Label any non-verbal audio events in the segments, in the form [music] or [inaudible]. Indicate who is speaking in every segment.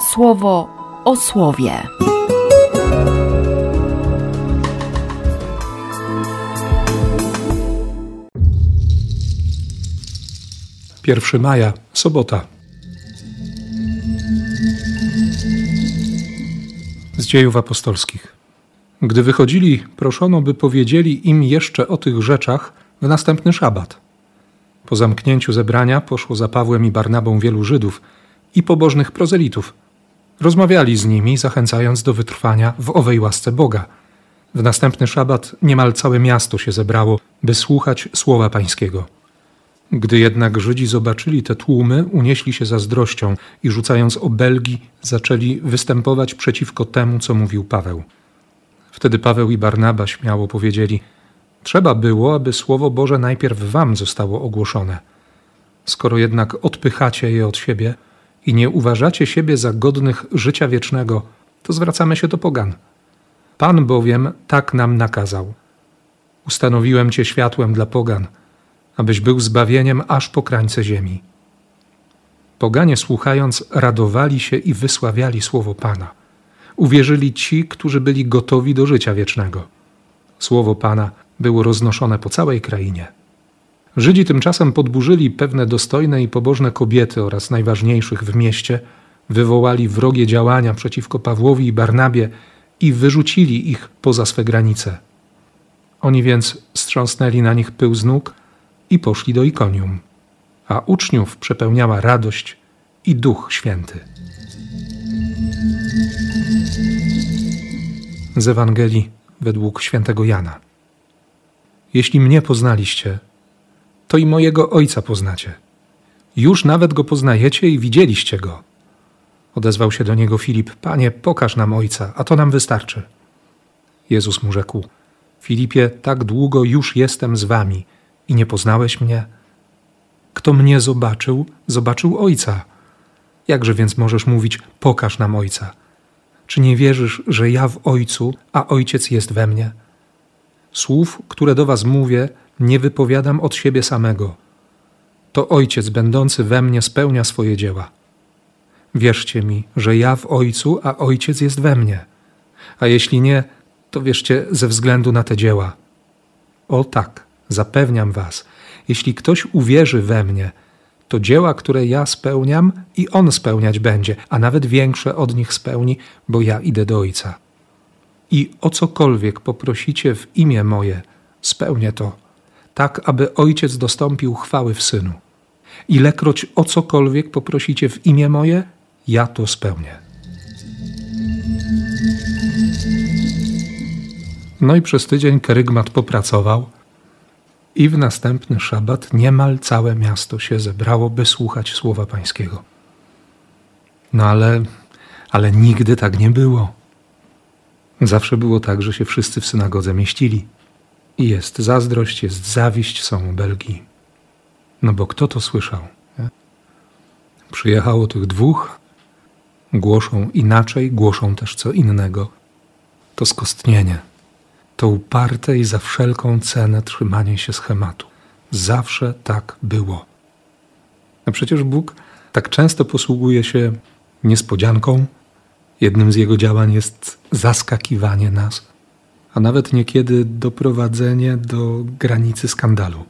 Speaker 1: słowo o słowie.
Speaker 2: 1 maja, sobota. Z dziejów apostolskich. Gdy wychodzili, proszono, by powiedzieli im jeszcze o tych rzeczach w następny szabat. Po zamknięciu zebrania poszło za Pawłem i Barnabą wielu Żydów i pobożnych prozelitów. Rozmawiali z nimi, zachęcając do wytrwania w owej łasce Boga. W następny szabat niemal całe miasto się zebrało, by słuchać słowa Pańskiego. Gdy jednak Żydzi zobaczyli te tłumy, unieśli się zazdrością i rzucając obelgi, zaczęli występować przeciwko temu, co mówił Paweł. Wtedy Paweł i Barnaba śmiało powiedzieli: Trzeba było, aby słowo Boże najpierw wam zostało ogłoszone. Skoro jednak odpychacie je od siebie i nie uważacie siebie za godnych życia wiecznego, to zwracamy się do pogan. Pan bowiem tak nam nakazał. Ustanowiłem cię światłem dla pogan abyś był zbawieniem aż po krańce ziemi. Poganie słuchając, radowali się i wysławiali słowo Pana. Uwierzyli ci, którzy byli gotowi do życia wiecznego. Słowo Pana było roznoszone po całej krainie. Żydzi tymczasem podburzyli pewne dostojne i pobożne kobiety oraz najważniejszych w mieście, wywołali wrogie działania przeciwko Pawłowi i Barnabie i wyrzucili ich poza swe granice. Oni więc strząsnęli na nich pył z nóg i poszli do Ikonium, a uczniów przepełniała radość i Duch Święty. Z Ewangelii według świętego Jana. Jeśli mnie poznaliście, to i mojego Ojca poznacie. Już nawet go poznajecie i widzieliście go. Odezwał się do niego Filip: Panie, pokaż nam Ojca, a to nam wystarczy. Jezus mu rzekł: Filipie, tak długo już jestem z wami i nie poznałeś mnie? Kto mnie zobaczył, zobaczył Ojca. Jakże więc możesz mówić: Pokaż nam Ojca? Czy nie wierzysz, że ja w Ojcu, a Ojciec jest we mnie? Słów, które do Was mówię, nie wypowiadam od siebie samego. To Ojciec będący we mnie spełnia swoje dzieła. Wierzcie mi, że ja w Ojcu, a Ojciec jest we mnie. A jeśli nie, to wierzcie ze względu na te dzieła. O tak, Zapewniam Was, jeśli ktoś uwierzy we mnie, to dzieła, które ja spełniam, i on spełniać będzie, a nawet większe od nich spełni, bo ja idę do Ojca. I o cokolwiek poprosicie w imię moje, spełnię to, tak aby Ojciec dostąpił chwały w Synu. Ilekroć o cokolwiek poprosicie w imię moje, ja to spełnię. No i przez tydzień Kerygmat popracował – i w następny szabat niemal całe miasto się zebrało, by słuchać słowa Pańskiego. No ale, ale nigdy tak nie było. Zawsze było tak, że się wszyscy w synagodze mieścili. I jest zazdrość, jest zawiść, są Belgii. No bo kto to słyszał? Nie? Przyjechało tych dwóch, głoszą inaczej, głoszą też co innego. To skostnienie to uparte i za wszelką cenę trzymanie się schematu. Zawsze tak było. A przecież Bóg tak często posługuje się niespodzianką. Jednym z jego działań jest zaskakiwanie nas, a nawet niekiedy doprowadzenie do granicy skandalu.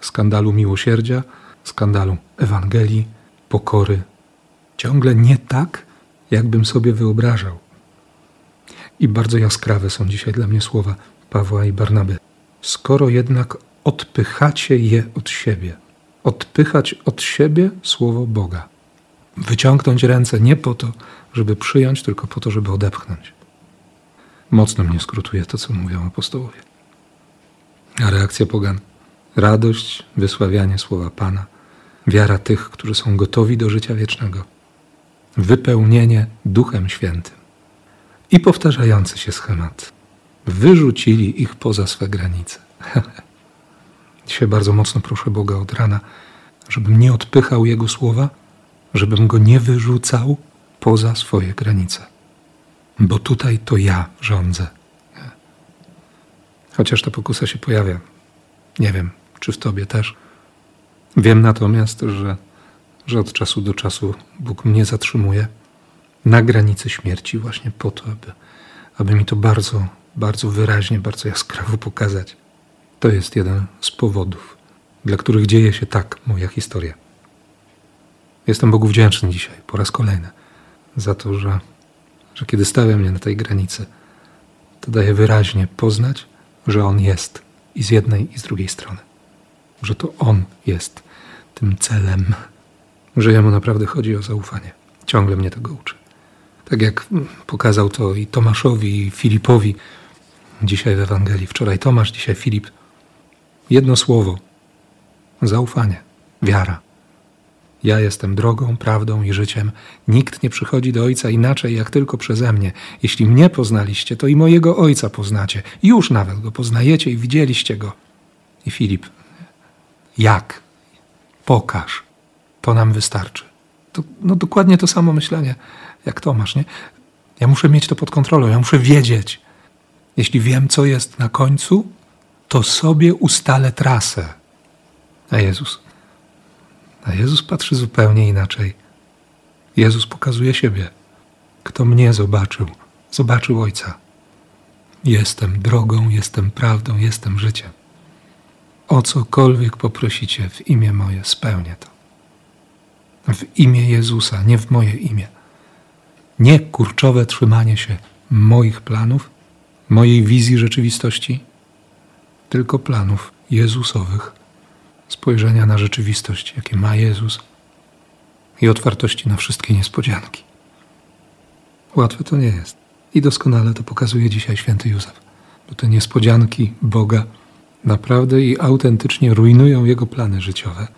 Speaker 2: Skandalu miłosierdzia, skandalu Ewangelii, pokory. Ciągle nie tak, jakbym sobie wyobrażał. I bardzo jaskrawe są dzisiaj dla mnie słowa Pawła i Barnaby. Skoro jednak odpychacie je od siebie, odpychać od siebie słowo Boga, wyciągnąć ręce nie po to, żeby przyjąć, tylko po to, żeby odepchnąć. Mocno mnie skrótuje to, co mówią apostołowie. A reakcja pogan? Radość, wysławianie słowa Pana, wiara tych, którzy są gotowi do życia wiecznego, wypełnienie Duchem Świętym i powtarzający się schemat. Wyrzucili ich poza swe granice. [laughs] Dzisiaj bardzo mocno proszę Boga od rana, żebym nie odpychał Jego słowa, żebym go nie wyrzucał poza swoje granice. Bo tutaj to ja rządzę. Chociaż ta pokusa się pojawia. Nie wiem, czy w tobie też. Wiem natomiast, że, że od czasu do czasu Bóg mnie zatrzymuje na granicy śmierci, właśnie po to, aby, aby mi to bardzo, bardzo wyraźnie, bardzo jaskrawo pokazać. To jest jeden z powodów, dla których dzieje się tak moja historia. Jestem Bogu wdzięczny dzisiaj, po raz kolejny, za to, że, że kiedy stawia mnie na tej granicy, to daje wyraźnie poznać, że On jest i z jednej, i z drugiej strony. Że to On jest tym celem, że Jemu naprawdę chodzi o zaufanie. Ciągle mnie tego uczy. Tak jak pokazał to i Tomaszowi, i Filipowi, dzisiaj w Ewangelii, wczoraj Tomasz, dzisiaj Filip. Jedno słowo: zaufanie, wiara. Ja jestem drogą, prawdą i życiem. Nikt nie przychodzi do Ojca inaczej, jak tylko przeze mnie. Jeśli mnie poznaliście, to i mojego Ojca poznacie. Już nawet go poznajecie i widzieliście go. I Filip, jak? Pokaż. To nam wystarczy. To, no dokładnie to samo myślenie jak Tomasz, nie? Ja muszę mieć to pod kontrolą, ja muszę wiedzieć. Jeśli wiem, co jest na końcu, to sobie ustalę trasę. A Jezus a Jezus patrzy zupełnie inaczej. Jezus pokazuje siebie. Kto mnie zobaczył, zobaczył Ojca. Jestem drogą, jestem prawdą, jestem życiem. O cokolwiek poprosicie w imię moje, spełnię to. W imię Jezusa, nie w moje imię. Nie kurczowe trzymanie się moich planów, mojej wizji rzeczywistości, tylko planów Jezusowych spojrzenia na rzeczywistość, jakie ma Jezus i otwartości na wszystkie niespodzianki. Łatwe to nie jest. I doskonale to pokazuje dzisiaj święty Józef, bo te niespodzianki Boga naprawdę i autentycznie rujnują jego plany życiowe,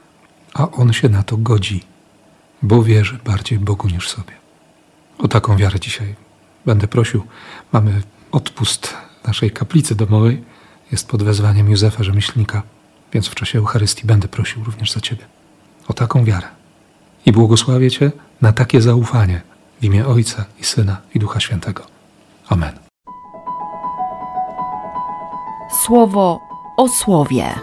Speaker 2: a on się na to godzi, bo wierzy bardziej Bogu niż sobie. O taką wiarę dzisiaj będę prosił. Mamy odpust naszej kaplicy domowej, jest pod wezwaniem Józefa Rzemieślnika. Więc w czasie Eucharystii będę prosił również za Ciebie o taką wiarę. I błogosławię Cię na takie zaufanie w imię Ojca i Syna i Ducha Świętego. Amen.
Speaker 1: Słowo o słowie.